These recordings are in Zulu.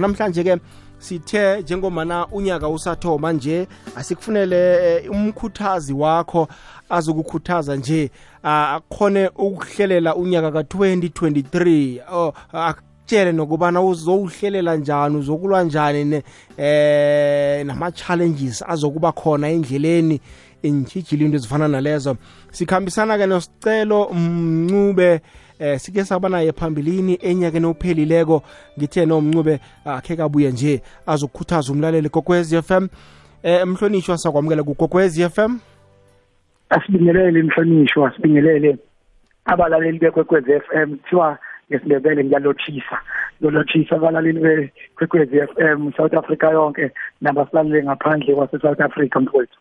namhlanje ke sithe njengomana unyaka usathoma nje asikufunele eh, umkhuthazi wakho azokukhuthaza nje akhone ukuhlelela unyaka ka-2023 oh, akutshele nokubana uzowuhlelela njani uzokulwa njani ne, eh nama-challenges azokuba khona endleleni intshijilo into ezifana nalezo. Sikhambisana-ke nosicelo mncube eh sike saba naye phambilini enyakeni ophelileko ngithe nomncube akhe kabuye nje azokukhuthaza umlaleli kokwez FM eh mhlonishwa sakwamukela kugokwez FM asibingelele imhlonishwa sibingelele abalaleli bekwekwez FM kuthiwa ngesindebele ngiyalothisa ngiyalothisa abalaleli bekwekwez FM South Africa yonke nabasilalele ngaphandle kwase South Africa mfowethu.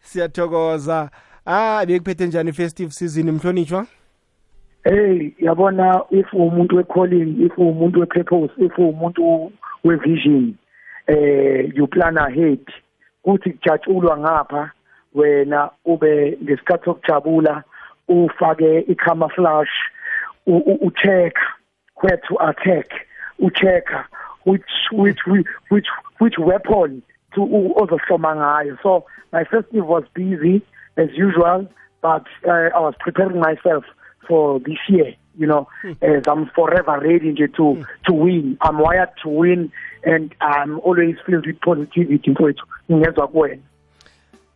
Siyathokoza. Ah bekuphethe njani festive season mhlonishwa? Hey yabona if umuntu we-calling if umuntu we-purpose if umuntu we-vision eh you plan ahead. Kuthi kujatshulwa ngapha wena ube ngesikhathi sokujabula ufake i-camouflage u-check where to attack u-checker which which which which weapon to ozohloma ngayo. So my festive was busy as usual but uh, I was preparing myself for this year you know mm. as I'm forever ready nje to mm. to win. I'm wired to win and I'm always filled with positivity mfowethu. Ngezwe kuwena.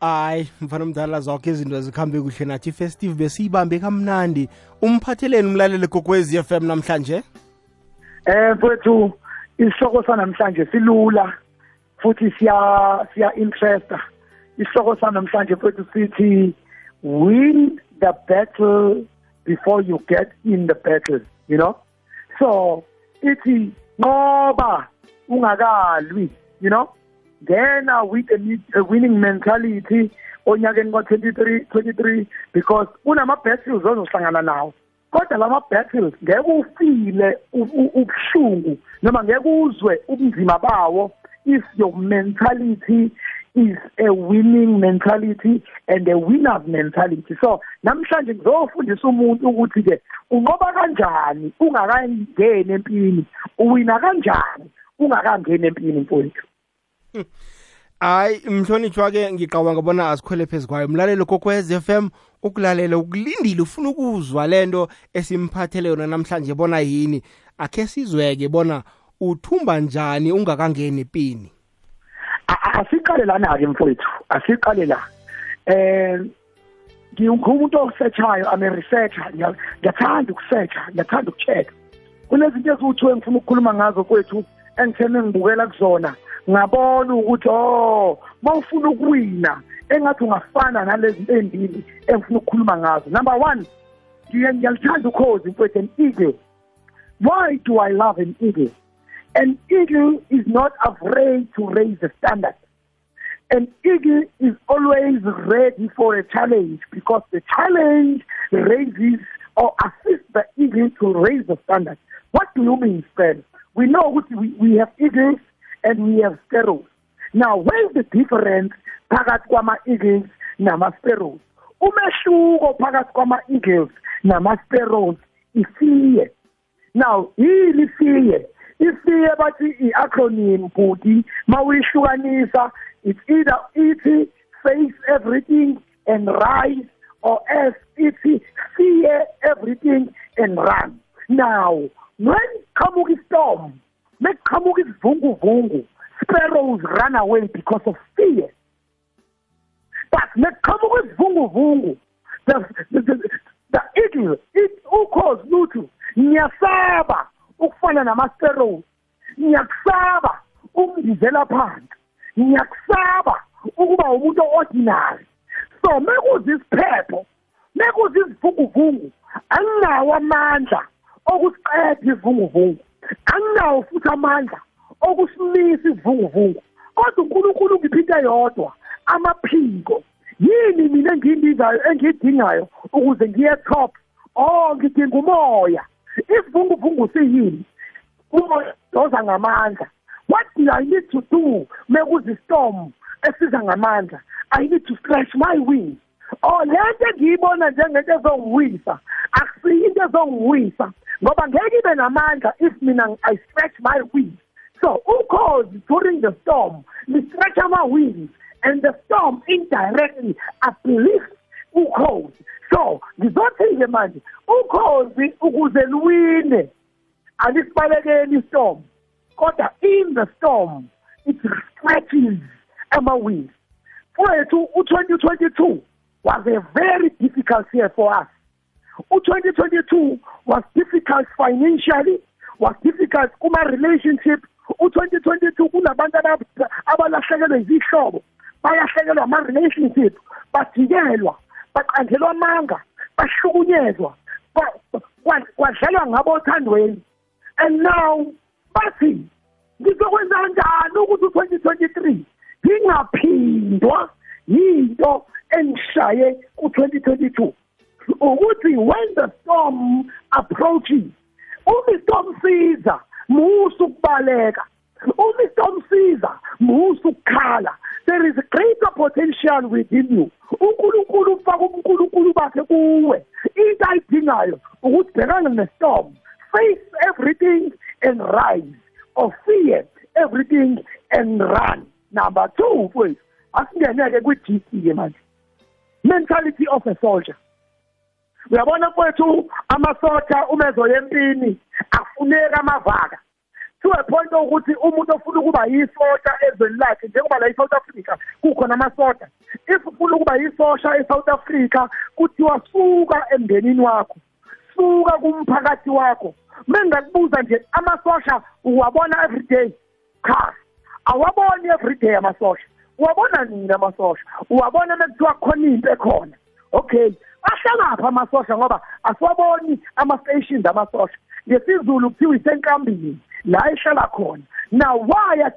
Hayi mfana omdala zonke izinto zikhambe kuhle nathi festive besiyibambe kamnandi. Umphatheleni umlaleli gokwezi FM namhlanje? Eh mfowethu isihloko sanamhlanje silula futhi siya siya interesta. Isihloko sanamhlanje mfowethu sithi win the battle before you get in the battle you know? So ithi ngoba ungakalwi you know? Ngena with a, a winning mentality onyakeni ka-23 23 because kunama battles ozohlangana nawo. Kodwa lama battles ngeke ufile ubuhlungu noma ngeke uzwe ubunzima bawo if your mentality is a winning mentality and a winner's mentality. So namhlanje ngizofundisa umuntu ukuthi ke unqoba kanjani ungakangeni empini? Uwina kanjani ungakangeni empini mfowethu? Hayi mhlonitshwa ke ngicabanga bona asikhwele phezu kwayo. Mlalelo kokwez FM ukulalela ukulindile ufuna ukuzwa lento esimphathele yona namhlanje bona yini? Akhe sizweke bona uthumba njani ungakangeni empini? Asiqale lana ke mfowethu asiqale la eh ngiwumuntu osearchayo ame researcher. Ngiyathanda ukusearcha ngiyathanda ukucheck kunezinto eziwuthiwe ngifuna ukukhuluma ngazo kwethu engithene ngibukela kuzona. Ngabona ukuthi oh mawufuna ukuwina engathi ungafana nalezi embili engifuna ukukhuluma ngazo. Number 1 ngiyalithanda ukhozi mfowethu an eagle. Why do i love an eagle? An eagle is not afraid to raise the standard. An eagle is always ready for a challenge because the challenge raises or assists the eagle to raise the standard. What do you mean, friend? We know we, we have eagles and we have sparrows. Now, where's the difference phakathi kwama-eagles nama-sparrows? Umehluko phakathi kwama-eagles nama-sparrows ifiye. Now, yini ifiye? Isiye bathi i-acronym bhuti mawuyihlukanisa it's either ithi face everything and rise or s ithi fear everything and run. Now when qamuka istorm mekuqhamuka isivunguvungu sparrows run away because of fear. But mekuqhamuka isivunguvungu the, the, the, the eagle it ukhozi lutho ngiyasaba ukufana nama-steroids ngiyakusaba ukungizela phansi. Ngiyakusaba ukuba umuntu ordinary so mekuza isiphepho mekuza izivunguvungu anginawo amandla okusiqeda isivunguvungu anginawo futhi amandla okusimisa isivunguvungu kodwa uNkulunkulu ngiphinda yodwa amaphiko. Yini mina engiyindizayo engiyidingayo ukuze ngiye top? Oh ngidinga umoya. Isivunguvungu siyini umoya doza ngamandla. What do i need to do mekuza istorm esiza ngamandla? I need to stretch my wings. Oh lento engiyibona njengento ezongiwisa akusiyo into ezongiwisa ngoba ngeke ibe namandla if mina i stretch my wings. So ukhozi during the storm li-stretch ama-wings and the storm indirectly uplifts ukhozi. So ngizothi-ke manje ukhozi ukuze luwine alisibalekeli istorm kodwa in the storm it stretches ama-wings fowethu u-2022 was a very difficult year for us. U-2022 was difficult financially was difficult kuma-relationship. U-2022 kunabantu abalahlekelwe izihlobo bayahlekelwa ama-relationship bajikelwa. Baqanjelwa amanga bahlukunyezwa kwadlalwa ngabo othandweni. And now bathi ngizokwenza kanjani ukuthi u-2023 ngingaphindwa yinto engishaye ku-2022 ukuthi when the storm approaches uma istorm siza musa ukubaleka. Uma istorm siza musa ukukhala. There is greater potential within you. uNkulunkulu ufaka uNkulunkulu bakhe kuwe. Into ayidingayo ukuthi bhekana nestorm. Face everything and rise. Or fear everything and run. Number 2 mfowethu asingeneke kwi-GC ke manje. Mentality of a soldier. Uyabona mfowethu amasotsha umezoya empini afuneka amavaka. To a point ukuthi umuntu ofuna ukuba yisosha ezweni lakhe njengoba la eSouth Africa kukhona amasotsha if ufuna ukuba yisosha eSouth Africa kuthiwa suka emndenini wakho suka kumphakathi wakho. Mengakubuza nje amasosha uwabona every day? Cha awaboni every day amasosha. Uwabona nini amasosha? Uwabona mekuthiwa khona into ekhona. Okay ahlangapha amasosha ngoba asiwaboni ama-stations amasosha. Ngesizulu kuthiwa isenkambini. La ehlala khona. Now waya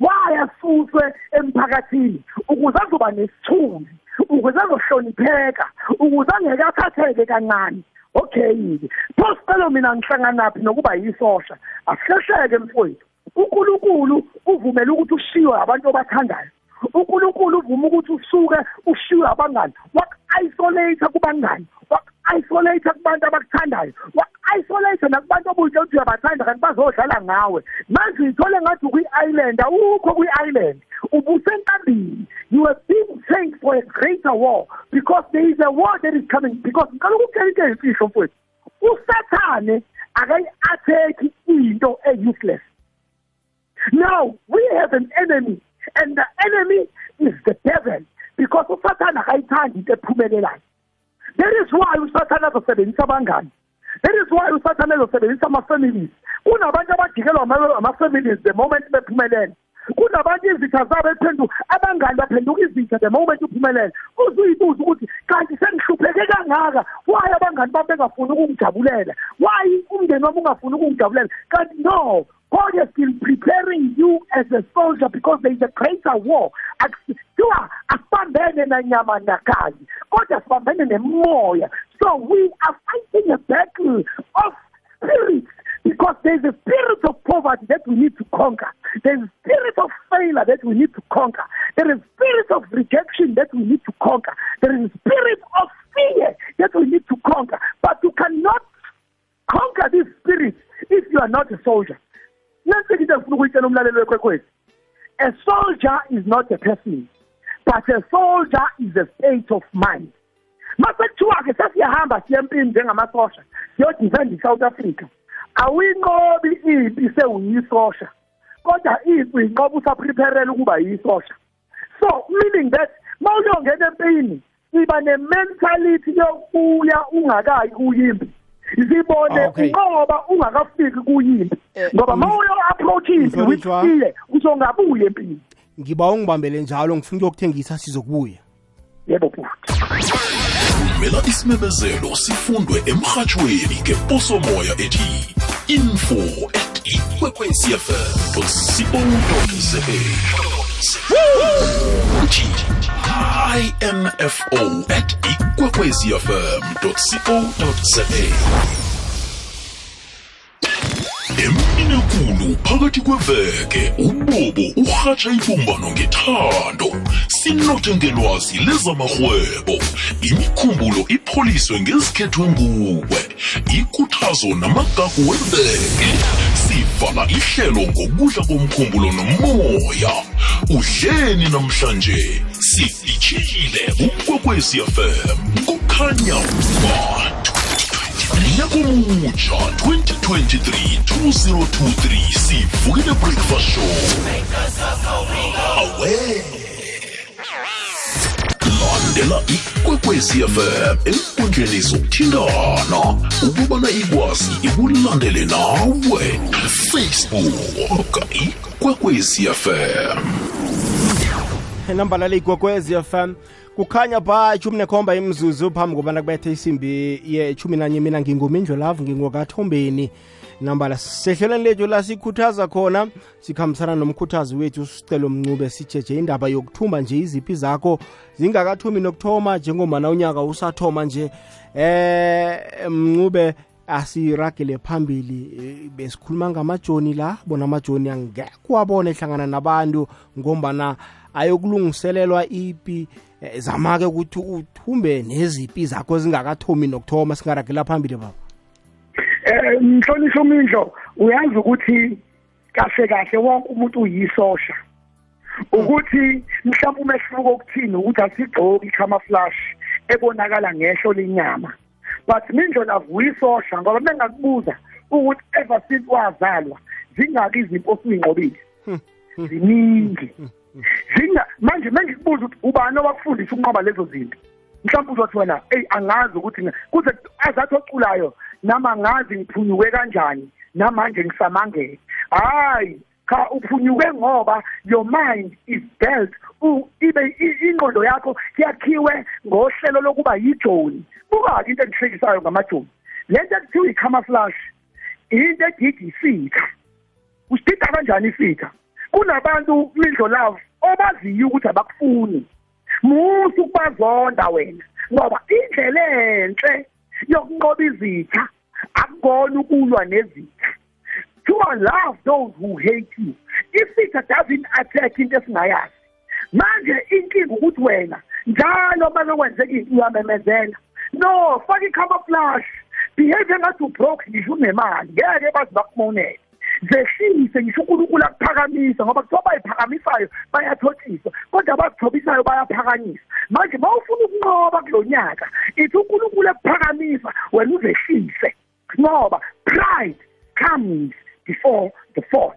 waya suswe emphakathini? Ukuze azoba nesithunzi ukuze azohlonipheka ukuze angeke athatheke kancane. Okay pho sicelo mina ngihlanganaphi nokuba yisosha? Asihlesheke mfowethu. uNkulunkulu uvumela ukuthi ushiywe abantu obathandayo. uNkulunkulu uvuma ukuthi usuke ushiywe abangani wak-isolate kubangani wak-isolate kubantu abakuthandayo wak-isolate nakubantu obuyitshela ukuthi uyabathanda kanti bazodlala ngawe. Manje uyithole ngathi ukwi-island awukho kwi-island ubusenkambini you are being trained for a greater war because there is a war that is coming. Because ngicela ukutshela into eyimfihlo mfowethu usathane akayi-attack into e-useless. Now we have an enemy and the enemy is the devil. Because usathane akayithandi into ephumelelayo. That is why usathane azosebenzisa abangani. That is why usathane ezosebenzisa ama-families. Kunabantu abajikelwa ama-families the moment bephumelele kunabantu izitha zabo ephenduka abangani baphenduka izitha the moment uphumelele uzuyibuza ukuthi kanti sengihlupheke kangaka why abangani bami bengafuni ukungijabulela why umndeni wami ungafuni ukungijabulela kanti no God has been preparing you as a soldier because there is a greater war. Kuthiwa asibambene nanyama nagazi kodwa sibambene nemoya. So we are fighting a battle of spirits because there is a spirit of poverty that we need to conquer. There is a spirit of failure that we need to conquer. There is a spirit of rejection that we need to conquer. There is a spirit of fear that we need to conquer. But you cannot conquer this spirit if you are not a soldier. a soldier is not a person but a soldier is a state of mind masekuthiwa-ke empini njengamasosha i-south africa awuyinqobi impi sewuyisosha kodwa impi uyinqoba usapreparela ukuba yisosha. So meaning that ma uyongena empini iba ne-mentality yokuya ungakayi kuyimpi zibone ngoba ungakafiki kuyimpi ngoba mawuyo approach impi with fear uzongabuye empini. Ngiba ungibambele njalo ngifuna ukuyokuthengisa sizokubuya. Yebo bhuti vumela isimemezelo sifundwe emrhatshweni ngeposomoya ethi info at ikwekwecfm.co.za uthi imfo at ikwekwecfm.co.za co za emini ekulu phakathi kweveke ubobo urhatsha ibumbano ngethando. Sinothe ngelwazi lezamarhwebo. Imikhumbulo ipholiswe ngezikhethwe nguwe ikhuthazo namagagu weveke. Sivala ihlelo ngokudla komkhumbulo nomoya. Udleni namhlanje sidishile ukwekwecfm kukhanya ba nyaka 2023-2023 sivukile breakfast show. Awe. Landela ikwekwecfm enkundleni zokuthintana. Ukubana ikwazi ikulandele nawe. Facebook ikwekwecfm nambala leyigwekwezi fm kukhanya ba ishumi nekhomba imzuzu phambi kobana kubethe isimbi yeshumi nanye mina ngingumindlo lavu ngingokathombeni. Nambala sehlelweni lethu la sikhuthaza khona sikhambisana nomkhuthazi wethu usicelo mncube sijeje indaba yokuthumba nje iziphi zakho. Zingakathumi nokuthoma njengomana unyaka usathoma nje. Eh mncube asiragele phambili eh, besikhuluma ngamajoni la. Bona amajoni angekho abone hlangana nabantu ngombana ayokulungiselelwa ipi eh, zama-ke ukuthi uthumbe nezipi zakho zingakathomi nokuthoma singaragela phambili baba? Eh mhlonishwa umindlo. Uyazi ukuthi kahle kahle wonke umuntu uyisosha. Ukuthi mhlawumbe umehluko okuthini? Ukuthi asigqoki camouflage ebonakala ngehlo lenyama. But mindlo lavuyisosha ngoba bengakubuza ukuthi ever since wazalwa zingaki izinto osuyinqobile ziningi. Zinga manje mengikubuza ukuthi ubani owakufundisa ukunqoba lezo zinto? Mhlawumbe uzothi wena ey angazi ukuthi kuze azathi oculayo nami angazi ngiphunyuke kanjani? Namanje ngisamangele. Hayi cha uphunyuke ngoba your mind is built ibe ingqondo yakho yakhiwe ngohlelo lokuba yijoni. Buka into engihlekisayo ngamajoni. Lento ekuthiwa i-camouflage into egidi isitha usitha kanjani isitha kunabantu mindlo love obaziyo ukuthi abakufuni. Musu ukubazonda wena ngoba indlela enhle yokunqoba izitha akukona ukulwa nezitha. To love those who hate you isitha doesn't attack into esingayazi. Manje inkinga ukuthi wena njalo uma kwenzeka into uyamemezela no faka i-camouflage behave engathi ubroke ngisho unemali. Ngeke bazi bakumonele zehlise ngisho uNkulunkulu akuphakamisa ngoba kuthiwa bayiphakamisayo bayathothiswa kodwa abazithobisayo bayaphakanyiswa. Manje mawufuna ukunqoba kulonyaka ithi uNkulunkulu ekuphakamisa wena uzehlise. Ngoba pride comes before the fall.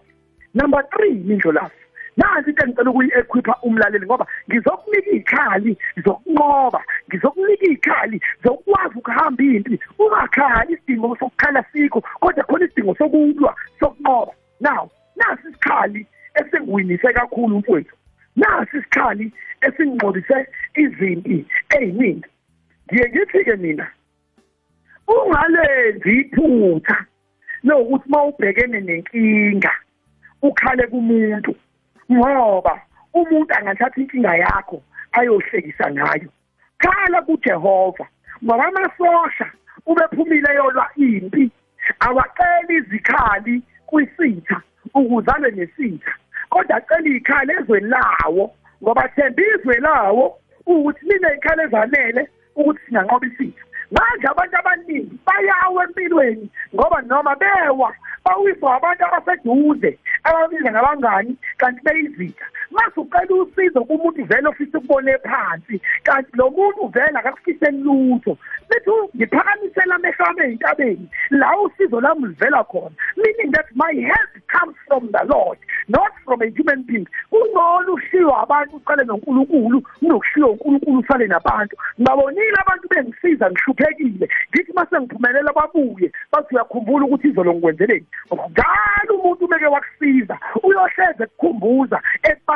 Number 3 mindlo lafu nansi into engicela ukuyi-equipha umlaleli ngoba ngizokunika ikhali zokunqoba ngizokunika ikhali zokwazi ukuhamba impi. Ungakhali isidingo sokukhala sikho kodwa khona isidingo sokulwa sokunqoba. Now nasi isikhali esingiwinise kakhulu mfowethu. Nasi isikhali esingqobise izimpi eziningi ngiye ngithi-ke mina ungalenzi iphutha lokuthi mawubhekene nenkinga ukhale kumuntu. Ngoba umuntu angathatha inkinga yakho ayohlekisa ngayo. Khala kuJehova ngoba amasosha ubephumile yolwa impi. Awacela izikhali kwisitha ukuzalwe nesitha. Kodwa acela izikhali ezweni lawo ngoba themba izwe lawo ukuthi line izikhali ezanele ukuthi singanqoba isitha. Manje abantu abaningi bayawa empilweni ngoba noma bewa bawiswa abantu abaseduze. Ababiza ngabangani kanti beyizitha mase ucela usizo kumuntu vele ofisa ukubone phansi kanti lo muntu vele akakufiseli lutho. Bethi ngiphakamisela amehlo ami ey'ntabeni la usizo lami livela khona. Meaning that my help comes from the lord not from a human being. Kungcono ushiywe abantu uqale nonkulunkulu kunokushiywa unkulunkulu usale nabantu. Ngabonile abantu bengisiza ngihluphekile. Ngithi mase ngiphumelela babuye bathi uyakhumbula ukuthi izolo ngikwenzeleni njalo umuntu umeke wakusiza uyohleze kukhumbuza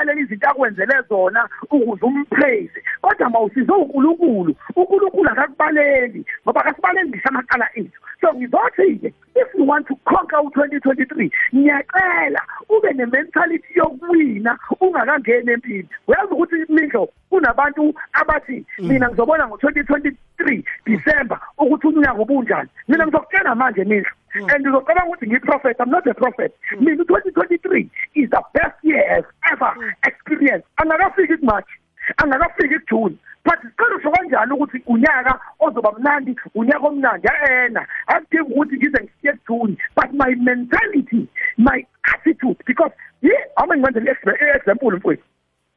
ekubalela izinto akwenzele zona ukuze umpraise kodwa mawusize uNkulunkulu uNkulunkulu akakubaleli ngoba akasibaleli ngisho amaqala ethu. So ngizothi-ke if you want to conquer u-2023 ngiyacela ube ne-mentality yokuwina ungakangeni empini. Uyazi ukuthi mindlo kunabantu abathi mina ngizobona ngo-2023 December ukuthi unyaka ubunjani. Mina ngizokutshela manje mindlo and ngizocabanga ukuthi ngiyi-prophet i'm not a prophet. Mina u-2023 is the best year I've ever experienced. Angakafiki kumarch angakafiki kujune but siqalisho kanjani ukuthi unyaka ozoba mnandi unyaka omnandi ena. Akudingi ukuthi ngize ngisiye kujune but my mentality my attitude because yi ama ngibenzela i-example mfowethu?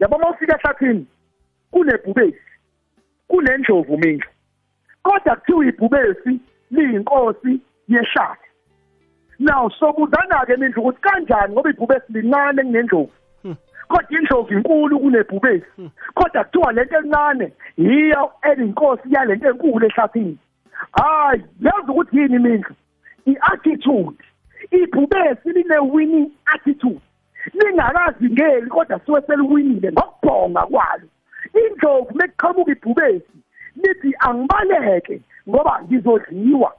Yabo uma ufika ehlathini? Kunebhubesi kunendlovu mindlu kodwa kuthiwa ibhubesi liyinkosi yeshadi now sobuzana-ke mindlu ukuthi kanjani ngoba ibhubesi lincane kunendlovu kodwa indlovu inkulu kunebhubesi kodwa kuthiwa lento encane yiyo eliyinkosi yalento enkulu ehlathini. Hayi yazi ukuthi yini mindlu i-attitude. Ibhubesi line-winning attitude. Lingakazingeli kodwa suke seliwinile ngokubhonga kwalo. Indlovu mekuqhamuka ibhubesi lithi angibaleke ngoba ngizodliwa.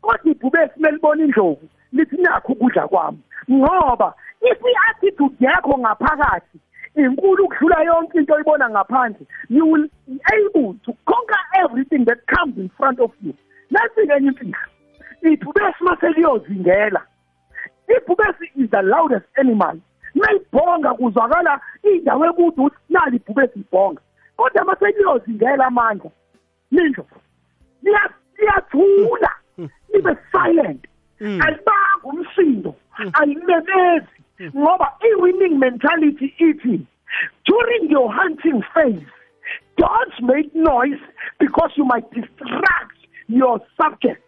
Kodwa ibhubesi melibona indlovu lithi nakho ukudla kwami. Ngoba i-attitude yakho ngaphakathi inkulu ukudlula yonke into oyibona ngaphandle you will be able to conquer everything that comes in front of you. Nasi-ke enye imfihlo ibhubesi maseliyozingela ibhubesi is the loudest animal. Mayibhonga kuzwakala indawo ekude ukuthi nali ibhubesi ibhonga. Kodwa maseliyozingela amandla lisho liyathula libe silent. Alibanga umsindo alimemezi ngoba i-winning mentality ithi during your hunting phase don't make noise because you might distract your subject.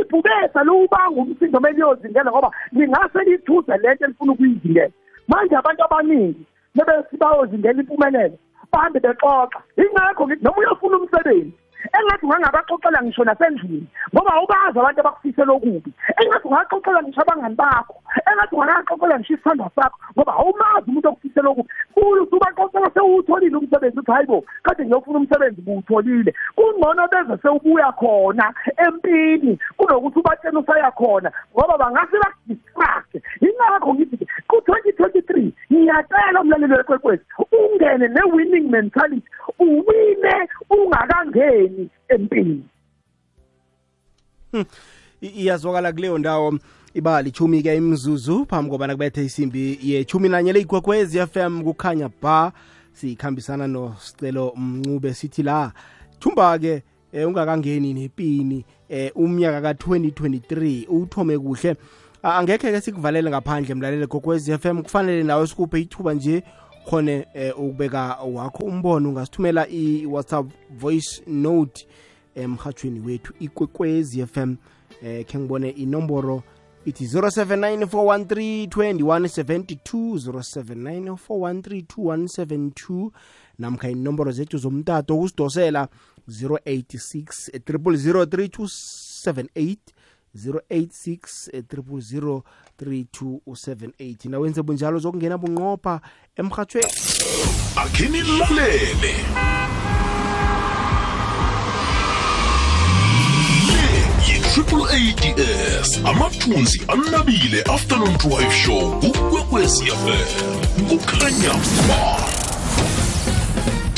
Ibhubesa lubanga umsindo meliyozingela ngoba lingase lithuze lento elifuna ukuyizingela. Manje abantu abaningi bebesi bayozingela impumelelo bahambe bexoxa ingakho ngithi noma uyofuna umsebenzi engathi ungangabaxoxela ngisho nasendlini ngoba awubazi abantu abakufisela okubi. Engathi ungaxoxela ngisho abangani bakho. Engathi ungakaxoxela ngisho isithandwa sakho ngoba awumazi umuntu okufisela okubi. Kuthi ubaxoxela sewuwutholile umsebenzi uthi hayi bo kade ngiyofuna umsebenzi buwutholile kungcono beze sewubuya khona empini kunokuthi ubatshena usaya khona ngoba bangase bakudistract yingakho ngithi ku-twenty twenty three ngiyacela umlaleli wekwekwezi ungene ne-winning mentality uwine ungakangeni. Empini. Iyazwakala kuleyo ndawo iba lichumi ke imzuzu phambi kobana kubethe isimbi yechumi nanye leyigwekwezi FM kukhanya ba. Sikhambisana nosicelo mncube sithi la thumba ke eh, ungakangeni nepini eh, umnyaka ka-2023 uthome kuhle. A- angekhe ke sikuvalele ngaphandle mlalele gokwezi FM kufanele nawe sikuphe ithuba nje khone eh, ukubeka wakho umbono ungasithumela i-whatsapp voice note emhathweni wethu ikwekwezi FM eh khe ngibone inomboro ithi 0794132172 0794132172 namkha inomboro zethu zomtato ukusidosela 086 0003278 086 0003278 nawenze bunjalo zokungena bunqopha emhathweni akhini lalele yi-triple ads amathunzi anabile afternoon drive show ukwekwezi fm kukhanya ba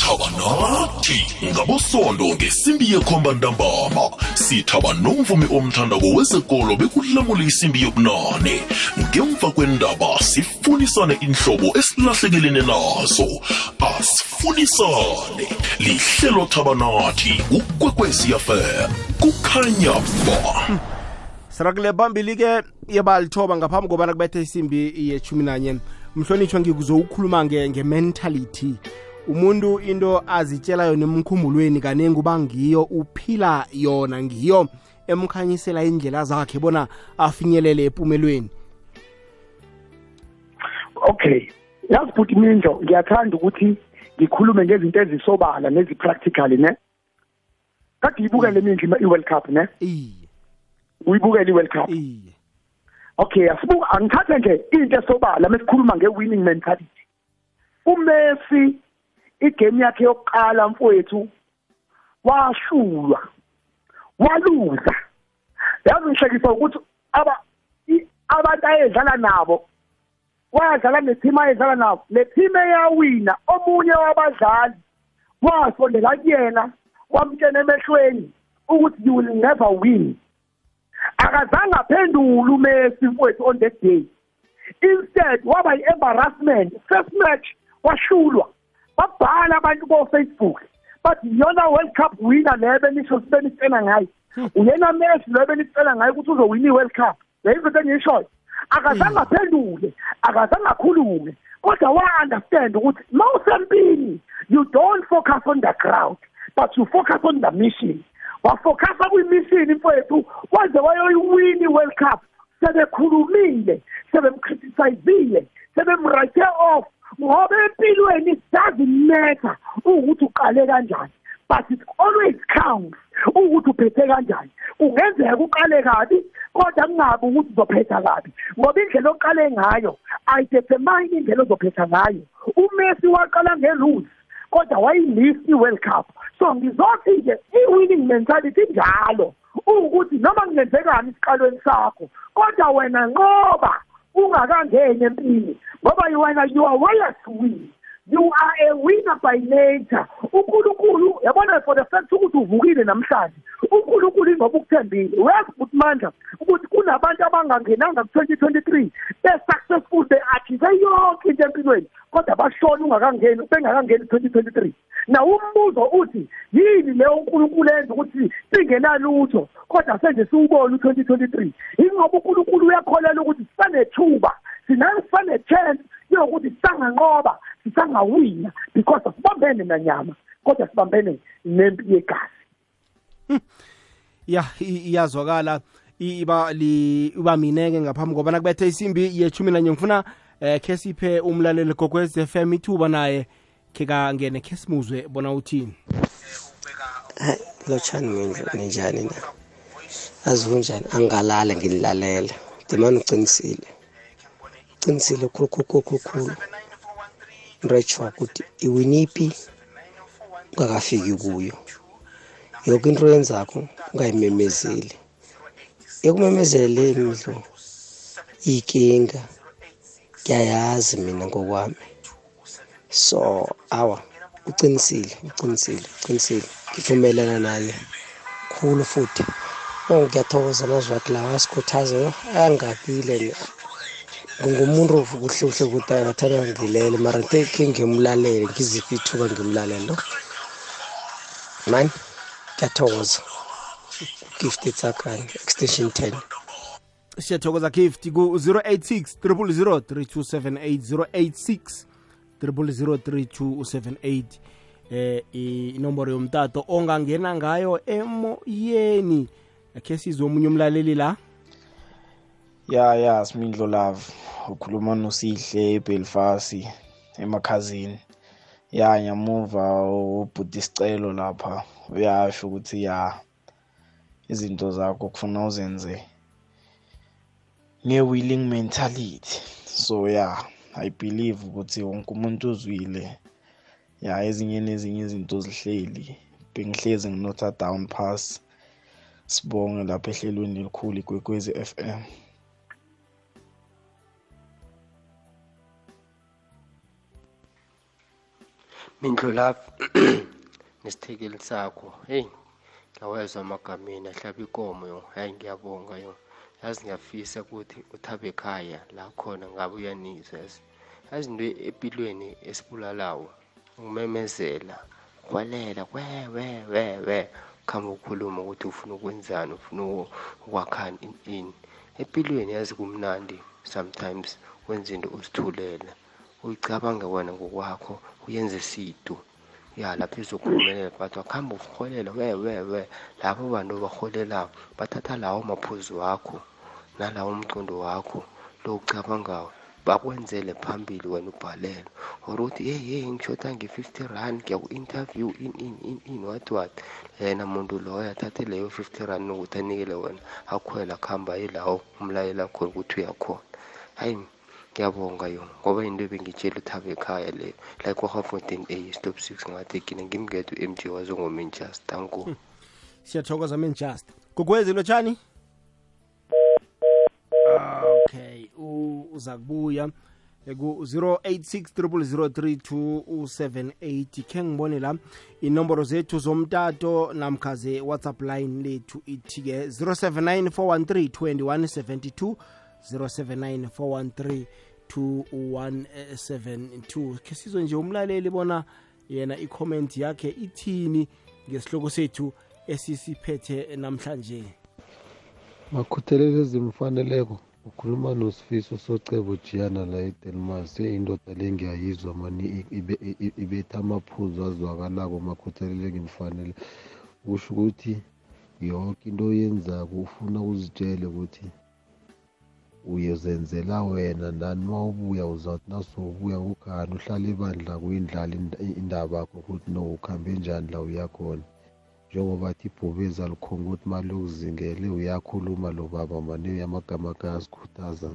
thaba nathi ngabosondo ngesimbi yekhomba ntambama. Sithaba nomvumi omthandako wezekolo bekulamula isimbi yobunane. Ngemva kwendaba sifunisane inhlobo esilahlekelene nazo. Asifunisane. Lihlelo thaba nathi kukwekwezi fm kukhanya ba. Sirakule phambili-ke yebalithoba ngaphambi kobana kubethe isimbi yeshumi nanye mhlonitshwa ngikuzowukhuluma nge- nge-mentality umuntu into azitshela yona emkhumulweni kanengi uba ngiyo uphila yona ngiyo emkhanyisela indlela zakhe bona afinyelele empumelweni okay. Yazi futhi mindlo ngiyathanda ukuthi ngikhulume ngezinto ezisobala nezipractical ne? Kade uyibukele mindlo i-world cup ne? Iye. Uyibukele i-world cup? Iye. Okay asibuka angithathe nje into esobala mesikhuluma nge-winning mentality. uMessi igame yakhe yokuqala mfowethu washulwa waluza. Yazi ngihlekisa ukuthi aba abantu ayedlala nabo wadlala neteam ayedlala nabo. Le team eyawina omunye wabadlali wasondela kuyena wamtshena emehlweni ukuthi you will never win. Akazange aphendule uMessi mfowethu on that day. Instead waba yi-embarrassment. First match washulwa babhala abantu ko-facebook. Bathi yona world cup winner le benisho benicela ngayo uyena Messi lo benicela ngayo ukuthi uzowina i-world cup. Yayizwe engiyishoyo akazange aphendule akazange akhulume kodwa wa-understand ukuthi ma usempini you don't focus on the crowd but you focus on the mission. Wafocusa kwi-mission mfowethu waze wayoyiwina i-world cup. Sebekhulumile sebemcriticizile sebemwrite off. Ngoba empilweni doesn't matter ukuthi uqale kanjani but it always counts ukuthi uphethe kanjani. Kungenzeka uqale kabi kodwa kungabi ukuthi uzophetha kabi. Ngoba indlela oqale ngayo ayidetermine indlela ozophetha ngayo. uMessi waqala ngerules kodwa wayimiss i-World Cup. So ngizothi nje i-winning mentality njalo ukuthi noma kungenzekani isiqalweni sakho kodwa wena nqoba ungakangeni empini ngoba wena you are win. You are a winner by nature. uNkulunkulu yabona for the fact ukuthi uvukile namhlanje uNkulunkulu ingoba ukuthembile. Uyazi ukuthi mandla ukuthi kunabantu abangangenanga ku-2023 be-successful be-achieve yonke into empilweni kodwa bashona ungakangeni bengakangeni ku-2023 na umbuzo uthi yini leyo uNkulunkulu enza ukuthi singenalutho kodwa senje siwubone u-2023 ingoba uNkulunkulu uyakholela ukuthi sisanethuba sinane-chance yokuthi sisanganqoba sisangawina because asibambene nanyama kodwa sibambene nempi yegazi ya i- iyazwakala. I- iba li uba mineke ngaphambi ngoba nakubethe isimbi yechumi nanye. Ngifuna eh khe siphe umlaleli gogwez FM ithuba naye khe kangene khe simuzwe bona uthini. Hayi lotshani mindlu ninjani na? Azi kunjani angikalala ngililalela ndimane uqinisile uqinisile khulukhulukhulukhulu into etshowa ukuthi iwiniphi? Ungakafiki kuyo. Yoke into yenzakho ungayimemezeli. Ekumemezeleni mindlu iyinkinga ngiyayazi mina ngokwami. So awa uqinisile uqinisile uqinisile. Ngivumelana naye khulu futhi. No ngiyathokoza amazwi akhe lawa asikhuthazayo angakile ngumuntu kuhle kuhle ukuthi akathanda ngilele. Mara khe ngimlalele ngiziphi ithuba ngimlalele no? Mani? Ngiyathokoza gift etsakani extension 10 siyathokoza gift ku-086 000 3278 086 0003278 eh inomboro yomtato ongangena ngayo emoyeni. Akhe sizwe omunye umlaleli la? Ya ya simindlo love ukhuluma nosihle ebelfast emakhazini. Ya nyamuva ubhuti isicelo lapha. Uyasho ukuthi ya izinto zakho kufuna uzenze nge-willing mentality. So ya i believe ukuthi wonke umuntu uzwile. Ya ezinye nezinye izinto zihleli. Bengihlezi nginotha down pass. Sibonge lapha ehlelweni elikhulu igwekwezi FM mindlu lapho nesithekeli sakho. Heyi ngawezwa amagameni ahlaba ikomo yo. Hayi ngiyabonga yo. Yazi ngiyafisa ukuthi uthabe ekhaya la khona ngabe uyanizwa yazi. Yazi into empilweni esibulalawo umemezela kwalela we we we we kuhamba ukhuluma ukuthi ufuna ukwenzani ufuna ukwakhani in ini. Empilweni yazi kumnandi sometimes wenza into uzithulela uyicabange wena ngokwakho uyenze sidu ya lapho izokuphumelela but wakuhamba uholela we we we labo bantu baholelayo bathatha lawo maphuzu wakho nalawo mcondo wakho lo ucabangayo bakwenzele phambili wena ubhalelwa or uthi hey hey ngishoda nge-fifty rand ngiya ku-interview in in in in what what yena muntu loyo athathe leyo fifty rand nokuthi anikele wena akhwela kuhamba yilawo umlayela khona ukuthi uyakhona hayi ngiyabonga yona ngoba into ebengitshela uthaba ekhaya leyo like kwa-fourteen a stop six ngathi kine ngimngedo u-m g wazongominjust tanko siyathokoza manchester lo lotshani? Okay uza kubuya. Ku-086 khe ngibone la inomboro zethu zomtato namkha ze-whatsapp line lethu ithi-ke 079 413 2172 079 413 2172 khe sizwe nje umlaleli bona yena icomment yakhe ithini ngesihloko sethu esisiphethe namhlanje? Makhuthelelo ezimfaneleko ukhuluma nosifiso socebo jiyana la edelmas indoda le ngiyayizwa mani ibe- ibe- ibetha amaphuzu azwakalako makhuthelelo ngimfanele kusho ukuthi yonke into oyenzako ufuna uzitshele ukuthi uyozenzela wena nani uma ubuya uzawuthi nasowubuya kukhani uhlale ibandla kuyindlala indaba yakho ukuthi no ukuhambe njani la uyakhona njengoba thi ibhubezi alukhomba ukuthi mali yokuzingele uyakhuluma lo baba mane amagama kayasikhuthaza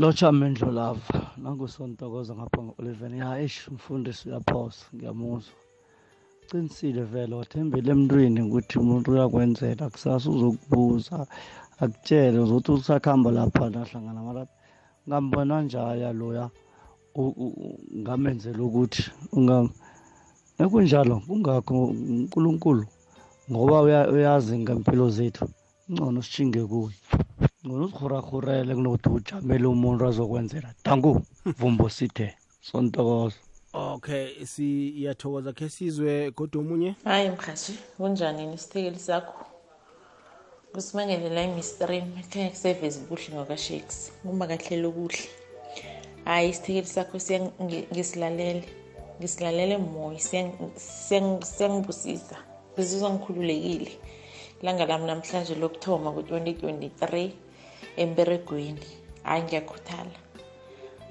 lotsha mendlo lava nangusontokoza ngapha ngo-eleven ya eish mfundisi uyaphosa ngiyamuzwa. Qinisile vele wathembele emntwini ukuthi umuntu uyakwenzela kusasa uzokubuza akutshele uzothi usakuhamba lapha nahlangana mara ngambona njaya loya u- u- u- ngamenzela ukuthi unga- nekunjalo kungakho unkulunkulu ngoba uya- uyazi ngempilo zethu. Ngcono sishinge kuye. Ngcono usihurahurele kunokuthi ujamele umuntu azokwenzela. Danku vumbo sithe sontokozo. Okay siyathokoza khe sizwe kodwa omunye? Hayi mhashi kunjani nesithekeli sakho? Kusimangele la imistream ekhanya kusevezi kuhle ngokashakes kumba kahlelo kuhle. Hhayi isithekeli sakho ngisilalele ngisilalele moya siya- siya- siyangibusisa. Ngizizwa ngikhululekile. Ilanga lami namhlanje lokuthoma ku-2023 emberegweni hhayi ngiyakhuthala.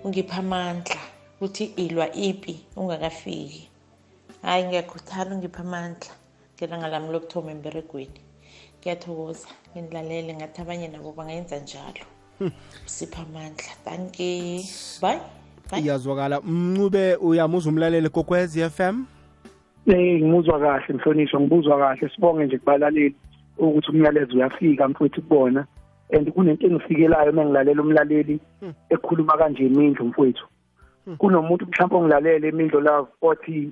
Ungipha amandla. Ukuthi ilwa ipi ungakafiki. Hayi ngiyakhuthala ungipha amandla. Ngelanga lami lokuthoma emberegweni. Ngiyathokoza nginilalele ngathi abanye nabo bangayenza njalo. Sipha amandla. Tanki bye. Bye. Iyazwakala. Mncube uyamuza umlaleli kokwez f m? Eh ngimuzwa kahle mhlonishwa. Ngibuzwa kahle. Sibonge nje kubalaleli ukuthi umyalezo uyafika mfowethu kubona. And kunento engifikelayo uma ngilalela umlaleli ekhuluma kanje imindlu mfowethu. Kunomuntu mhlawumbe ongilalele imindlu love othi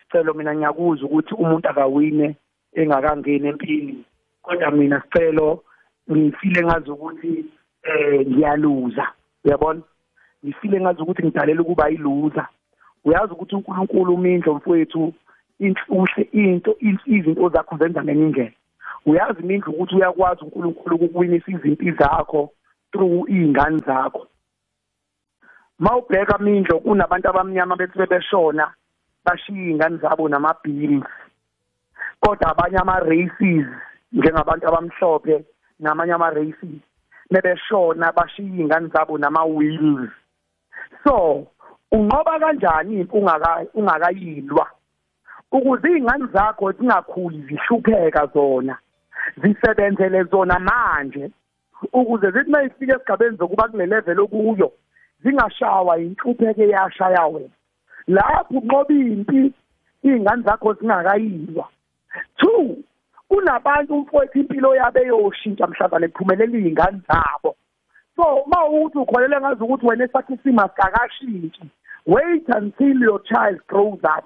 sicelo mina ngiyakuzwa ukuthi umuntu akawine engakangeni empini kodwa mina sicelo ngifile ngazi ukuthi eh ngiyaluza. Uyabona? Ngifile ngazi ukuthi ngidalela ukuba yiluza uyazi ukuthi uNkulunkulu umindlo mfowethu inhle into izinto zakho zenza ngenye indlela. Uyazi imindlu ukuthi uyakwazi uNkulunkulu ukukuwinisa izimpi zakho through izingane zakho. Mawubheka mindlo kunabantu abamnyama bethi bebeshona bashiya ingane zabo namabhills kodwa abanye ama-races njengabantu abamhlophe namanye ama-races nebeshona bashiya ingane zabo nama-wheels. So unqoba kanjani ungaka- ungakayilwa? Ukuze iy'ngane zakho zingakhuli zihlupheka zona zisebenzele zona manje ukuze zithi uma ifika esigabeni zokuba kule level okuyo zingashawa inhlupheko eyashaya wena. Lapho unqoba impi iy'ngane zakho zingakayilwa two kunabantu mfowethu impilo yabo eyoshintsha mhlazane kuphumelela iy'ngane zabo. So uma ukuthi ukholele ngazi ukuthi wena esakho isimo asikakashintshi wait until your child grows up.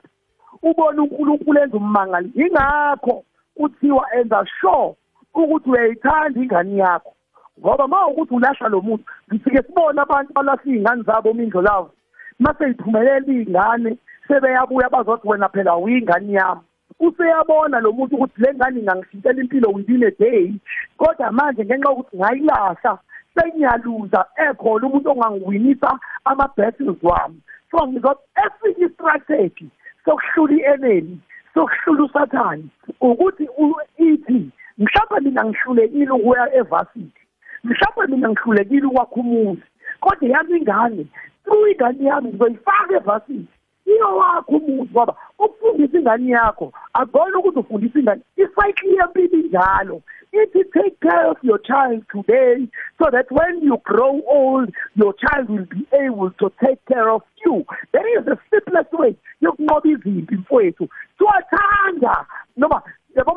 Ubone unkulunkulu enza ummangali. Yingakho kuthiwa enza sure ukuthi uyayithanda ingane yakho. Ngoba ma ukuthi ulahla lo muntu ngifike sibone abantu balahla iy'ngane zabo mindlo lavo mase yiphumelela iy'ngane sebeyabuya bazothi wena phela uyingane yami. Useyabona lo muntu ukuthi le ngane ingangishintshela impilo within a day. Kodwa manje ngenxa yokuthi ngayilahla sengiyaluza ekhona umuntu ongangiwinisa ama-battles wami. So ngizothi esinye istrategy sokuhlula i-enemy sokuhlula usathane ukuthi ithi mhlawumbe mina ngihlulekile ukuya evasithi mhlawumbe mina ngihlulekile ukwakha umuzi kodwa yami ingane through ingane yami ngizoyifaka evasithi iyo wakho umuzi ngoba ukufundisa ingane yakho akubona ukuthi ufundisa ingane. Isayikli yempilo injalo ithi take care of your child today so that when you grow old your child will be able to take care of you. There is a simplest way yokunqoba izimpi mfowethu. Siwathanda noma yabo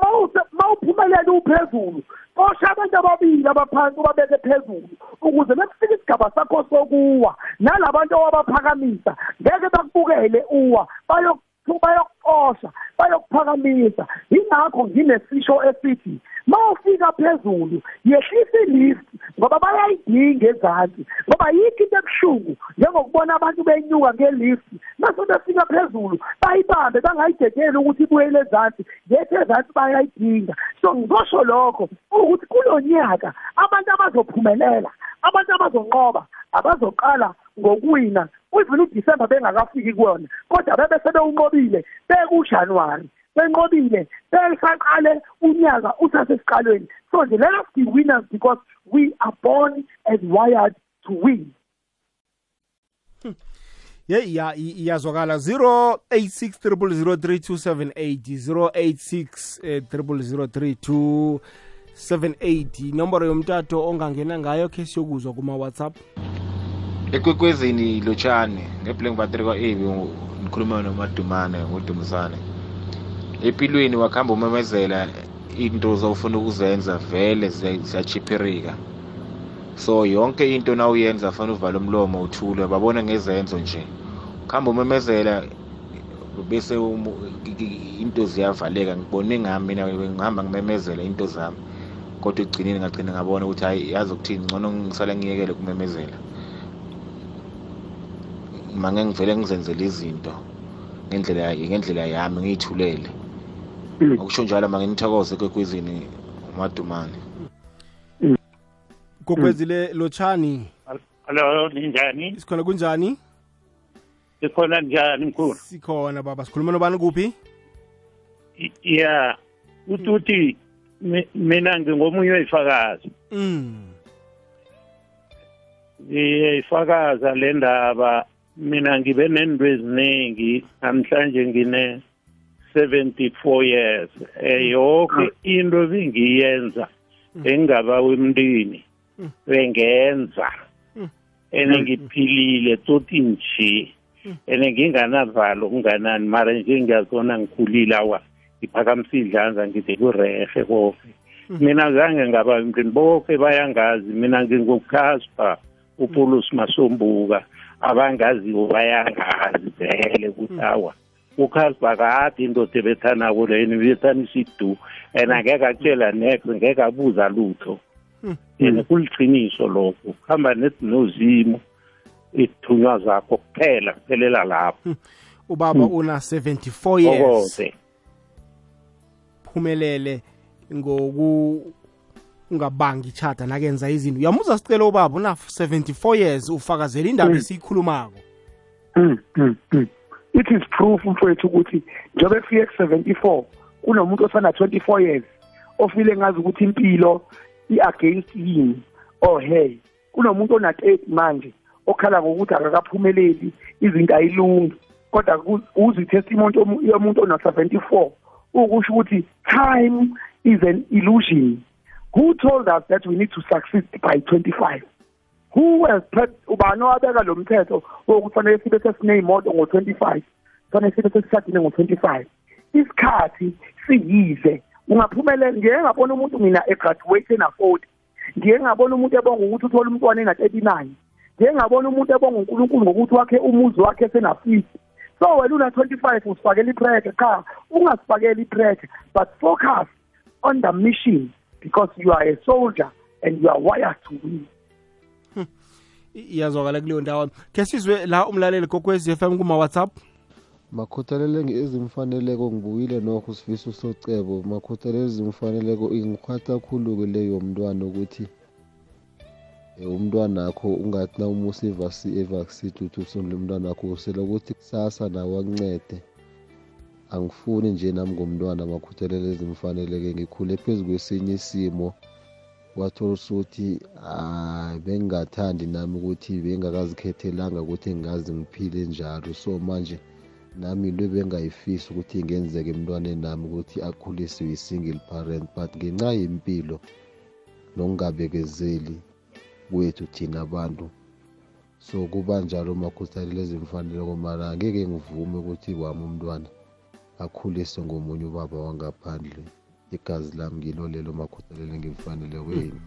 mawuphumelela uphezulu qosha abantu ababili abaphansi ubabeke phezulu ukuze mekufika isigaba sakho sokuwa. Nalabantu owabaphakamisa ngeke bakubukele uwa bayo bayokuxosha bayokuphakamisa yingakho nginesisho esithi mawufika phezulu yehlisa ilift ngoba bayayidinga ezansi. Ngoba yikho into ebuhlungu njengokubona abantu benyuka ngelift mase befika phezulu bayibambe bangayidedeli ukuthi ibuyele ezansi. Yethi ezansi bayayidinga. So ngizosho lokho ukuthi kulo nyaka abantu abazophumelela abantu abazonqoba abazoqala ngokuwina even uDisemba bengakafiki kuwona kodwa bebe sebewunqobile bekuJanuary benqobile besaqale unyaka usasesiqalweni so nje let us be winners because we are born and wired to win. Ye ya iyazwakala. 086 03278 inomboro yomtato ongangena ngayo khe siyokuzwa kuma-whatsapp. Ekwekwezini lotshani ngeblank battery kwa-ebi ngikhuluma nomadumane ngodumisane. Empilweni wakuhamba umemezela into zawufuna ukuzenza vele ziyachipherika so yonke into na uyenza fanele uvale umlomo uthule babona ngezenzo nje. Kuhamba umemezela bese into ziyavaleka. Ngibone ngami mina ngihamba ngimemezela into zami. Kodwa ekugcineni ngagcina ngabona ukuthi hayi yazi ukuthini ngcono ngisale ngiyekele kumemezela mange ngivele ngizenzele izinto ngendlela ngendlela yami ngiyithulele. Okusho njalo mange nithokoze kwekwizini umadumane. Gogwezile lotshani. Hello, ninjani? sikhona kunjani? Sikhona njani mkhulu? sikhona baba. Sikhuluma nobani kuphi? I- Yeah, ututhi mi- mina ngingomunye weyifakazi. mm. Ngiyifakaza le ndaba. Mina ngibe nento eziningi namhlanje ngine 74 years. Eh yonke into ebingiyenza engingaba wemndini bengenza. ene ngiphilile toti nje. Ene nginganavalo kunganani mara nje ngiyazona ngikhulile awa ngiphakamisa idlanza ngithi kurehe koke mina zange ngaba emntwini bonke bayangazi. Mina ngingukaspa upulus masombuka. Abangaziwo bayangazi vele ukuthi awa ukaspa kade indoda ebethanako leni bethanisa idu and angeke akutshela next ngeke abuza lutho yena kuliqiniso lokho kuhamba nozimo ithunywa zakho kuphela kuphelela lapho. Ubaba una 74 years. Phumelele ngoku ungabangi ichata nakenza izinto uyamuza sicelo ubaba una 74 years ufakazela indaba Mm. esiyikhulumako Mm, mm, mm. it is proof mfowethu ukuthi njengoba efike ku-74 kunomuntu osana 24 years ofile ngazi ukuthi impilo i-against yini or hey kunomuntu ona-30 manje okhala ngokuthi akakaphumeleli izinto ayilungi kodwa ku- uzwa i-testimony yomu- yomuntu ona-74 ukusho ukuthi time is an illusion who told us that we need to succeed by 25 who has ubani owabeka lo mthetho wokuthi fanele sibe sesiney'moto ngo-25 fanele sibe sesishadile ngo-25 isikhathi siyize. Ungaphumelela ngike ngabona umuntu mina egraduate ena-forty. Ngike ngabona umuntu ebonga ukuthi uthole umntwana ena-thirty-nine. Ngike ngabona umuntu ebonga unkulunkulu ngokuthi wakhe umuzi wakhe sena-fifty. So wena una-twenty-five usifakela ipressure cha ungasifakeli ipressure but focus on the mission. Because you are a soldier and you are wired to win. Iyazwakala kuleyo ndawo. Ke sizwe la umlaleli kokwez f m kuma-whatsapp. Makhuthalele ezimfaneleko ngibuyile nokho sifiso socebo. Makhuthalele ezimfaneleko ingikhwatha khulu-ke leyo mntwana ukuthi eh, umntwana akho ungathi na umusa evaccine uthi usondele umntwana akho usela ukuthi kusasa nawe akuncede. Angifuni nje nami ngomntwana makhuthalele ezimfaneleke ngikhule phezu kwesinye isimo. Wathola usuthi hayi bengingathandi nami ukuthi bengakazikhethelanga ukuthi ngingazi ngiphile njalo. So manje nami into ebengayifisi ukuthi ingenzeka emntwaneni nami ukuthi akhuliswe yi-single parent but ngenxa yempilo nokungabekezeli kwethu thina abantu so kuba njalo makhuthalelo ezimfaneleko mara angeke ngivume ukuthi wami umntwana. Akhuliswe ngomunye ubaba wangaphandle. Igazi lami ngilo lelo makhuthalele ngimfanele kwenu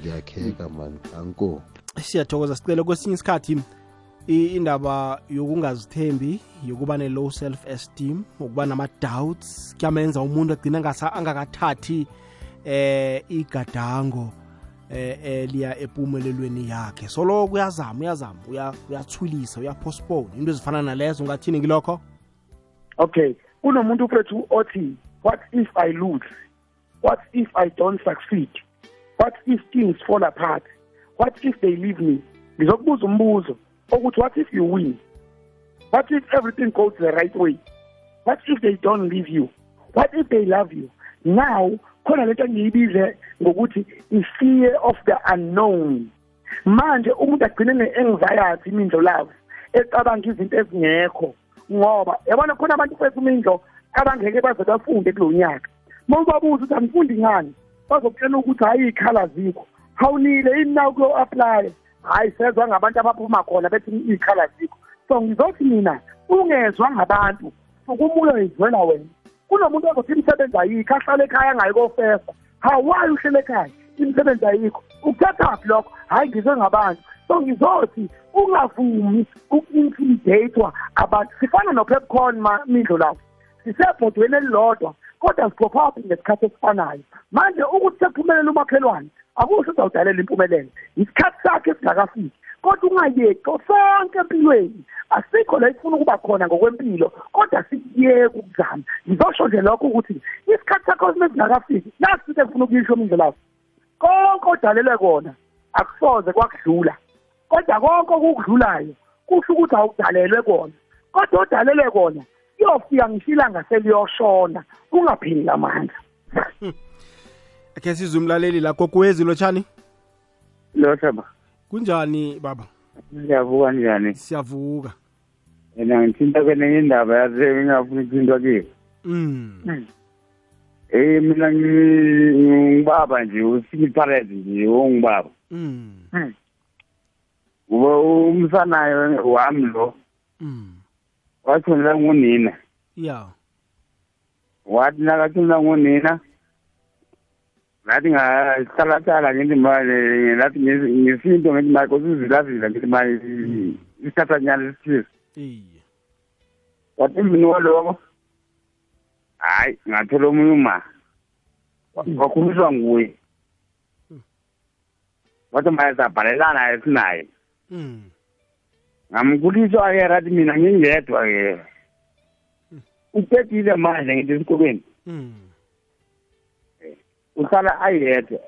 ngiyakheka mani anko. Siyathokoza sicele kwesinye isikhathi indaba yokungazithembi yokuba ne-low self esteem ukuba nama-doubts kuyamenza umuntu agcina angakathathi eh igadango eh eliya empumelelweni yakhe. Soloko kuyazama uyazama uya- uyathulisa uyapostpone into ezifana nalezo ungathini ngilokho? Okay kunomuntu mfethu othi what if i lose? What if i don't succeed? What if things fall apart? What if they leave me? Ngizokubuza umbuzo ukuthi what if you win? What if everything goes the right way? What if they don't leave you? What if they love you? Now khona lento engiyibize ngokuthi i-fear of the unknown. Manje umuntu agcine ne-anxiety imindlo love ecabanga izinto ezingekho ngoba yabona khona abantu fethu imindlo abangeke baze bafunde kulo nyaka. Uma ubabuza ukuthi angifundi ngani bazokutshela ukuthi hhayi iy'khala zikho hawunile yini na kuyo-aplya hhayi sezwa ngabantu abaphuma khona bethi iy'khala zikho so ngizothi mina ungezwa ngabantu ukumulo uyizwela wena. Kunomuntu ozothi imisebenzi ayikho ahlale ekhaya angayikofesa hawayi uhlele ekhaya? Imisebenzi ayikho. Ukuthathaphi lokho? Hhayi ngizwe ngabantu. So ngizothi ungavumi uku-intimidatwa abantu. Sifana no-pepcorn mindlo lapho sisebhodweni elilodwa kodwa siphophapi ngesikhathi esifanayo. Manje ukuthi sekuphumelela umakhelwane akusho uzawudalela impumelelo. Isikhathi sakhe esingakafiki kodwa ungayeki sonke empilweni. Asikho la ifuna ukuba khona ngokwempilo kodwa sikuyeke ukuzama. Ngizosho nje lokho ukuthi isikhathi sakho singakafiki nasi into engifuna ukuyisho mindlela konke odalelwe kona akusoze kwakudlula. Kodwa konke okukudlulayo kusho ukuthi awudalelwe kona. Kodwa odalelwe kona kuyofika ngisho ilanga seliyoshona ungapheli amandla. Akhe sizwe umlaleli la gogwezi lotshani lothaba kunjani baba? Siyavuka njani? Siyavuka. Yena ngithinta kwenenye indaba yaze ngingafuni ukuthintwa kiyo. Mm eh mina ngi- ngibaba nje usikiparete nje ongibaba mm kuba umsanayo wami lo mm. wathonela ngunina ya. Wathi nakathonela ngunina ngathi ngahlalahlala ngithi manje ngathi ngisi- ngisinto ngithi manje kosizilazila ngithi manje isikhathanyana esithize iye. Wathi emvini kwaloko hayi ngathola omunye uma wakhuliswa nguye. Wathi manje sabhalelana esinaye mm ngamkhuliswa-ke rathi mina ngingedwa-ke uqedile manje ngithi esikolweni mm uhlala ayedwa.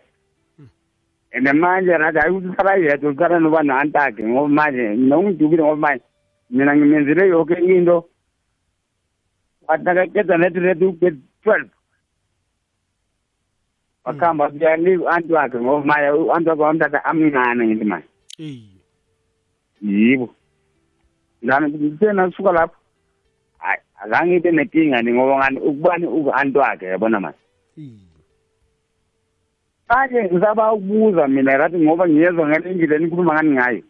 And manje rathi hayi ukuthi uhlala ayedwa uhlala noba nantakhe ngoba manje mina ungidukile ngoba manje mina ngimenzele yoke into. Wathi nakaqeda nethi nethi ugrade twelve. Wakuhamba kuyali u-anti wakhe ngoba manje u-anti wakhe wamthatha amncane ngithi manje. Iye yibo. Ngani ngithe nasuka lapho hayi azange ibe nenkinga ni ngoba ngani ukubani uku-anti wakhe yabona manje? Manje ngisaba ukubuza mina rathi ngoba ngiyezwa ngale ndlela nikhuluma ngani ngayo.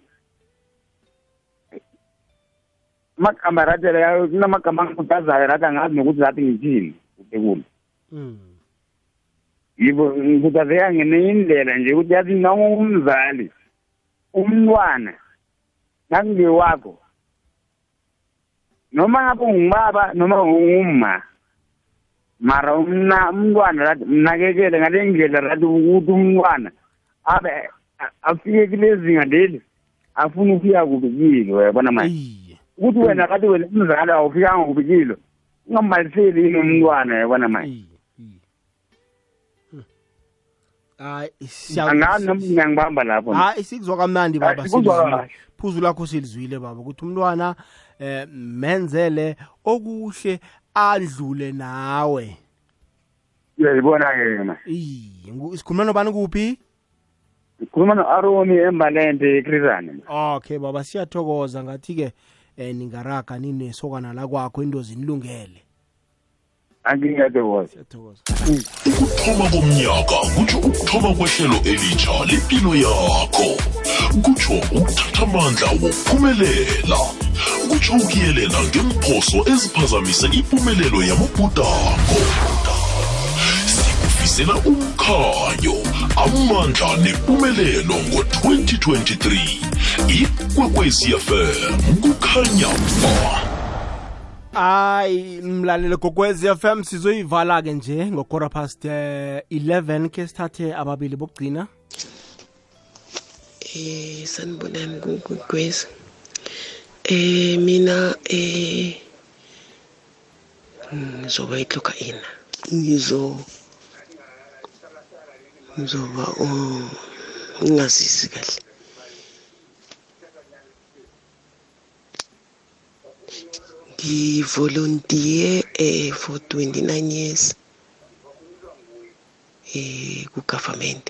Amagama rathi layo kunamagama angikhuthazayo rathi angazi nokuthi rathi ngithini kutekule mm yibo ngikhuthazeka ngenenye indlela nje ukuthi yathi noma umzali umntwana nakungewakho noma ngabe ungubaba noma ungumma mara umna umntwana rathi mnakekele ngale ndlela rathi ukuthi umntwana abe afike kulezinga leli afuna ukufika kubikile uyabona manje? Ukuthi wena kati wena umzali awufikanga kubikile ungamaliseli yini umntwana uyabona manje hayi angani noma ngiyangibamba lapho. Hayi sikuzwa kamnandi baba Hayi, sikuzwa silizwile. kahle. phuzu lakho silizwile baba ukuthi umntwana eh menzele okuhle adlule nawe. Uyayibona-ke yena? Iye ngu- sikhuluma nobani kuphi? Ngikhuluma no-aroni embalende ekrizane okay baba siyathokoza. Ngathi-ke eh ningaraga ninesokana la kwakho into zinilungele angingetokoza siyathokoza ukuthoma komnyaka kutsho ukuthoma kwehlelo elitsha lempilo yakho. Kutsho ukuthatha amandla wokuphumelela. Kutsho ukuyelela ngemphoso eziphazamise impumelelo yamabhudakho sivezela umkhanyo amandla nempumelelo ngo-2023 ikwekwecfm kukhanya ba hayi mlalelo gogwez FM sizoyivala ke nje ngokora past eh, 11 ke sithathe ababili bokugcina. Eh sanibonani kugweza eh mina eh ngizoba itloka ina. Ngizo ngizoba um, ngingazisi kahle. Ngivolontiye eh for 29 years eh ku-government.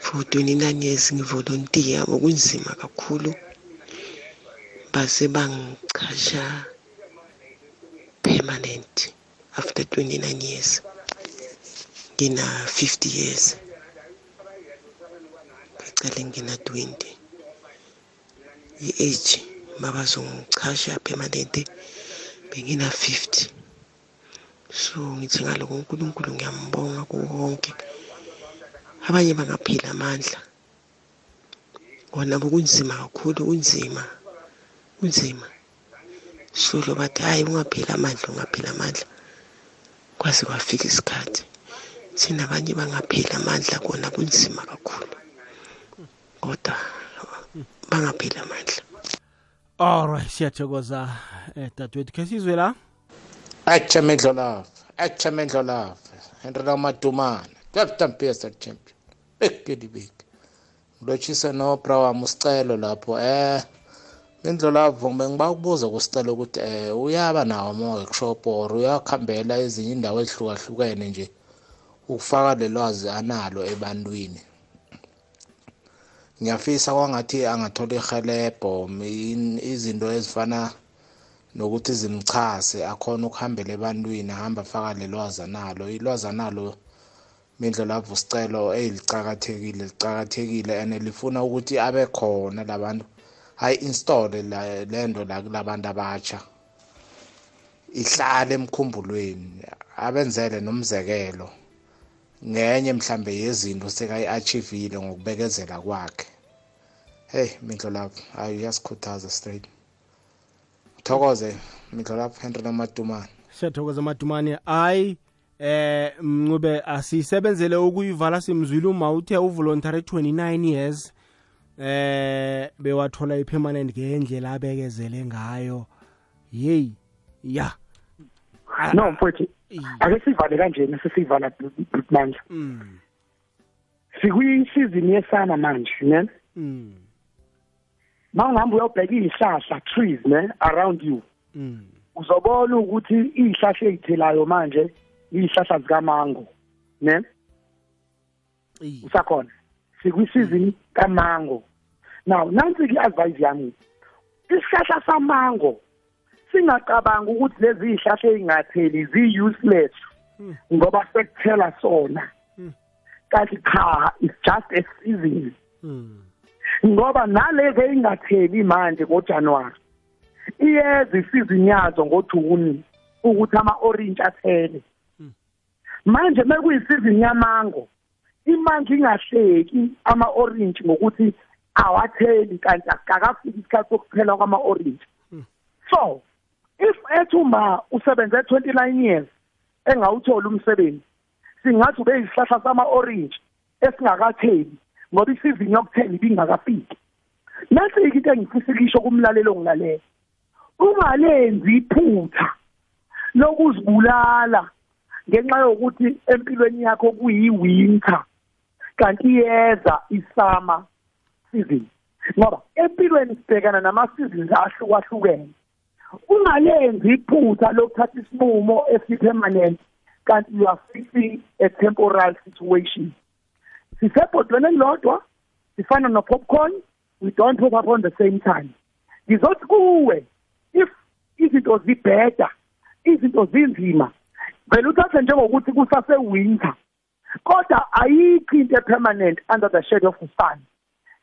For 29 years ngivolontiya okunzima kakhulu. Base bangichasha permanent after 29 years. Ngina 50 years. Ngicale ngina 20 i-age mabazongichasha permanent bengina 50 so ngithi ngaloko unkulunkulu ngiyambonga kuwonke abanye bangaphila amandla. Kona bokunzima kakhulu kunzima kunzima. Solo bathi hayi ungaphila amandla ungaphila amandla. Kwaze kwafika isikhathi. Thina abanye bangaphila amandla kona kunzima kakhulu. Kodwa bangaphila amandla. Alright siyathokoza eh dadewethu khe sizwe la? Achamedlo love achamedlo love henry madumana. Captain psr champion ekedi big ngilotshise nopra wami usicelo lapho eh. Indlolavo bengiba ukubuza kusicelo ukuthi eh uyaba nawo ama-workshop or uyakhambela ezinye indawo ezihlukahlukene nje ukufaka lelwazi analo ebantwini? Ngiyafisa kwangathi angathola ihelebho izinto ezifana nokuthi zimchase akhona ukuhambela ebantwini ahamba afaka lelwazi analo. Ilwazi analo mindlolavu sicelo eyilicakathekile licakathekile and lifuna ukuthi abe khona labantu ayi-installe lento la kulabantu abatsha. Ihlale emkhumbulweni abenzele nomzekelo. Ngenye mhlambe yezinto sekayi-achivile ngokubekezela kwakhe. Hey mindlo lapho hayi uyasikhuthaza straight. Thokoze mindlo lapho henry nomadumane. Siyathokoza madumane. Hayi eh mncube asisebenzele ukuyivala simzwile uma uthe uvoluntary 29 years eh bewathola ipermanent ngendlela abekezele ngayo. Yeyi ya. No mfowethu ake sivale kanjena sesivala manje. Sikuyisizini yesana manje ne? Mawungihamba uyobheka iy'hlahla trees ne around you. Uzobona ukuthi iy'hlahla ey'thelayo manje iy'hlahla zikamango ne? Usakhona? Sikwisizini kamango. Now nansi-ke i-advice yami isihlahla samango singacabangi ukuthi lezi iy'hlahla ey'ngatheli zi-useless ngoba sekuthela sona. Kanti cha it's just a season. Ngoba nalezi ey'ngatheli manje ngojanuwari iyeza isizini yazo ngoJuni ukuthi ama-orange athele. Manje mekuyisizini yamango imango ingahleki ama-orange ngokuthi awatheli kanti akakafiki isikhathi sokuphela kwama-orange. So if ethu ma usebenze 29 years engawuthola umsebenzi singathi ube isihlahla sama-orange esingakatheli ngoba isizini yokuthela ibingakafiki. Nasi-ke into engifisa ukisho kumlalelo ongilalela ungalenzi iphutha lokuzibulala ngenxa yokuthi empilweni yakho kuyi-winter kanti iyeza isama season ngoba empilweni sibhekana nama-seasons ahlukahlukene. Ungalenzi iphutha lokuthatha isinqumo esi-permanent kanti you are fixing a temporal situation. Sisebhodweni elilodwa sifana no-popcorn we don't pop up on the same time. Ngizothi kuwe if izinto zibheda izinto zinzima vele uthathe njengokuthi kusase-winter kodwa ayikho into epermanent under the shade of the sun.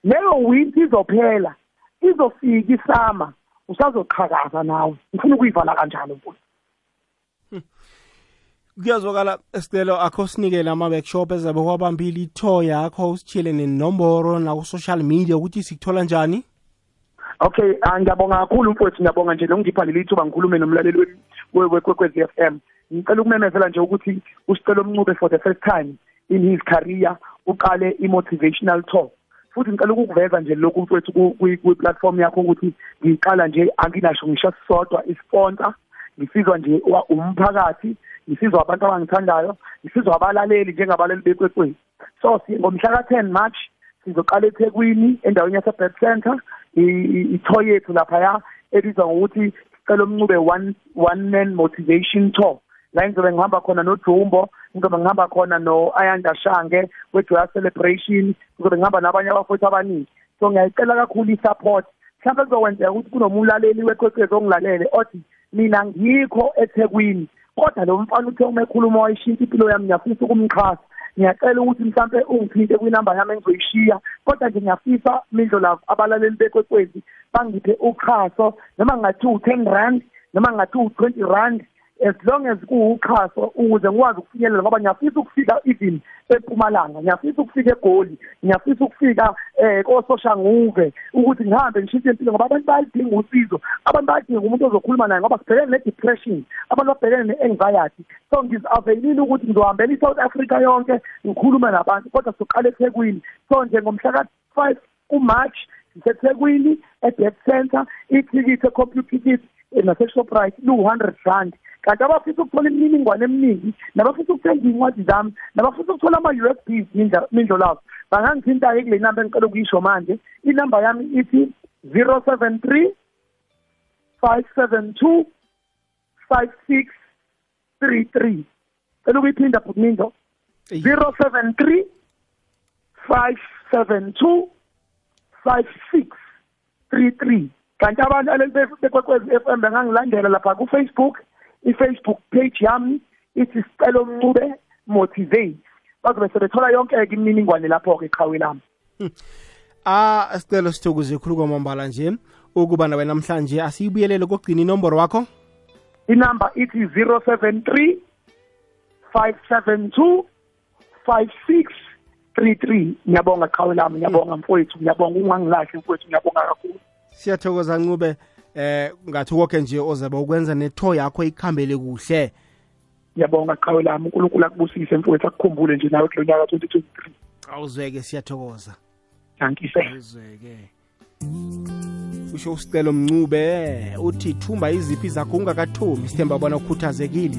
Leyo winter izophela izofika isama usazoqhakaza nawe. Ngifuna ukuyivala kanjalo mfowethu kuyazwakala sicelo akho sinikele ama-workshop ezabe kwabambile itho yakho usitshile nenomboro naku-social media ukuthi sikuthola njani? Okay ah, ngiyabonga kakhulu mfowethu ngiyabonga nje nokungipha leli thuba ngikhulume nomlaleli wemi- we- wekwekwezi f m. Ngicela ukumemezela nje ukuthi usicelo omncube for the first time in his career uqale i-motivational tour futhi ngicela ukukuveza nje lokhu mfowethu ku- kwi- kwi-platform yakho ukuthi ngiqala nje anginasho ngisho sisodwa isponsor ngisizwa nje wa- umphakathi ngisizwa abantu abangithandayo ngisizwa abalaleli njengabalali bekwekwezi so si- ngomhla ka-10 march sizoqala ethekwini endaweni yase-bird center i- i- itho yethu laphaya ebizwa ngokuthi sicela omncube one one man motivation tour. La ngizobe ngihamba khona nojumbo ngizobe ngihamba khona no-ayanda shange we-joya celebration ngizobe ngihamba nabanye abafowethu abaningi. So ngiyayicela kakhulu i-support. Mhlawumbe kuzokwenzeka ukuthi kunomlaleli wekwekwezi ongilalele othi mina ngikho ethekwini. Kodwa lo mfana uthe uma ekhuluma wayishintsha impilo yami ngiyafisa ukumxhasa. Ngiyacela ukuthi mhlampe ungithinte kwinamba yami engizoyishiya. Kodwa nje ngiyafisa mindlo lavo abalaleli bekwekwezi bangiphe uxhaso. Noma ngathi u-ten rand noma ngathi u-twenty rand as long as kuwuxhaso ukuze ngikwazi ukufinyelela ngoba ngiyafisa ukufika even empumalanga ngiyafisa ukufika egoli ngiyafisa ukufika um kososhanguve ukuthi ngihambe ngishintshe impilo ngoba abantu bayalidinga usizo. Abantu bayadinga umuntu ozokhuluma naye ngoba sibhekene ne-depression abantu babhekene ne-anxiety. So ngizi-availile ukuthi ngizohambela i-south africa yonke ngikhulume nabantu kodwa soqala ethekwini. So nje ngomhla ka-five kumarch sisethekwini e-debt center ithikithi e-computer ticket nase-shoprite liwu-hundred rand. Kanti abafisa ukuthola imininingwane eminingi nabafisa ukuthenga iy'ncwadi zami nabafisa ukuthola ama-u s bs mindlo labo bangangithinta-ke kule namba engicela ukuyisho manje. Inamba yami ithi zero seven three five seven two five six three three. Cela ukuyiphinda bhutmindo zero seven three five seven two five six three three kanti abalaleli bekwekwezi f m bengangilandela lapha ku-facebook. I-facebook page yami ithi sicelo mncube motivate. Bazobe sebethola yonke-ke imininingwane lapho-ke eqhawe lami. Ah sicelo sithokoze khulu kwamambala nje. Ukuba nawe namhlanje asiyibuyelele kokugcina inomboro wakho? Inamba ithi zero seven three five seven two five six three three. Ngiyabonga qhawe lami ngiyabonga mfowethu ngiyabonga ungangilahle mfowethu ngiyabonga kakhulu. Siyathokoza ncube eh ngathi konke nje ozabe ukwenza netho yakho ikhambele kuhle. Ngiyabonga qhawe lami unkulunkulu akubusise mfowethu akukhumbule nje nawe kulo nyaka twenty twenty three awuzweke siyathokoza. Dankise awuzweke. Usho usicelo mncube uthi thumba iziphi zakho ungakathumi sithemba bona ukhuthazekile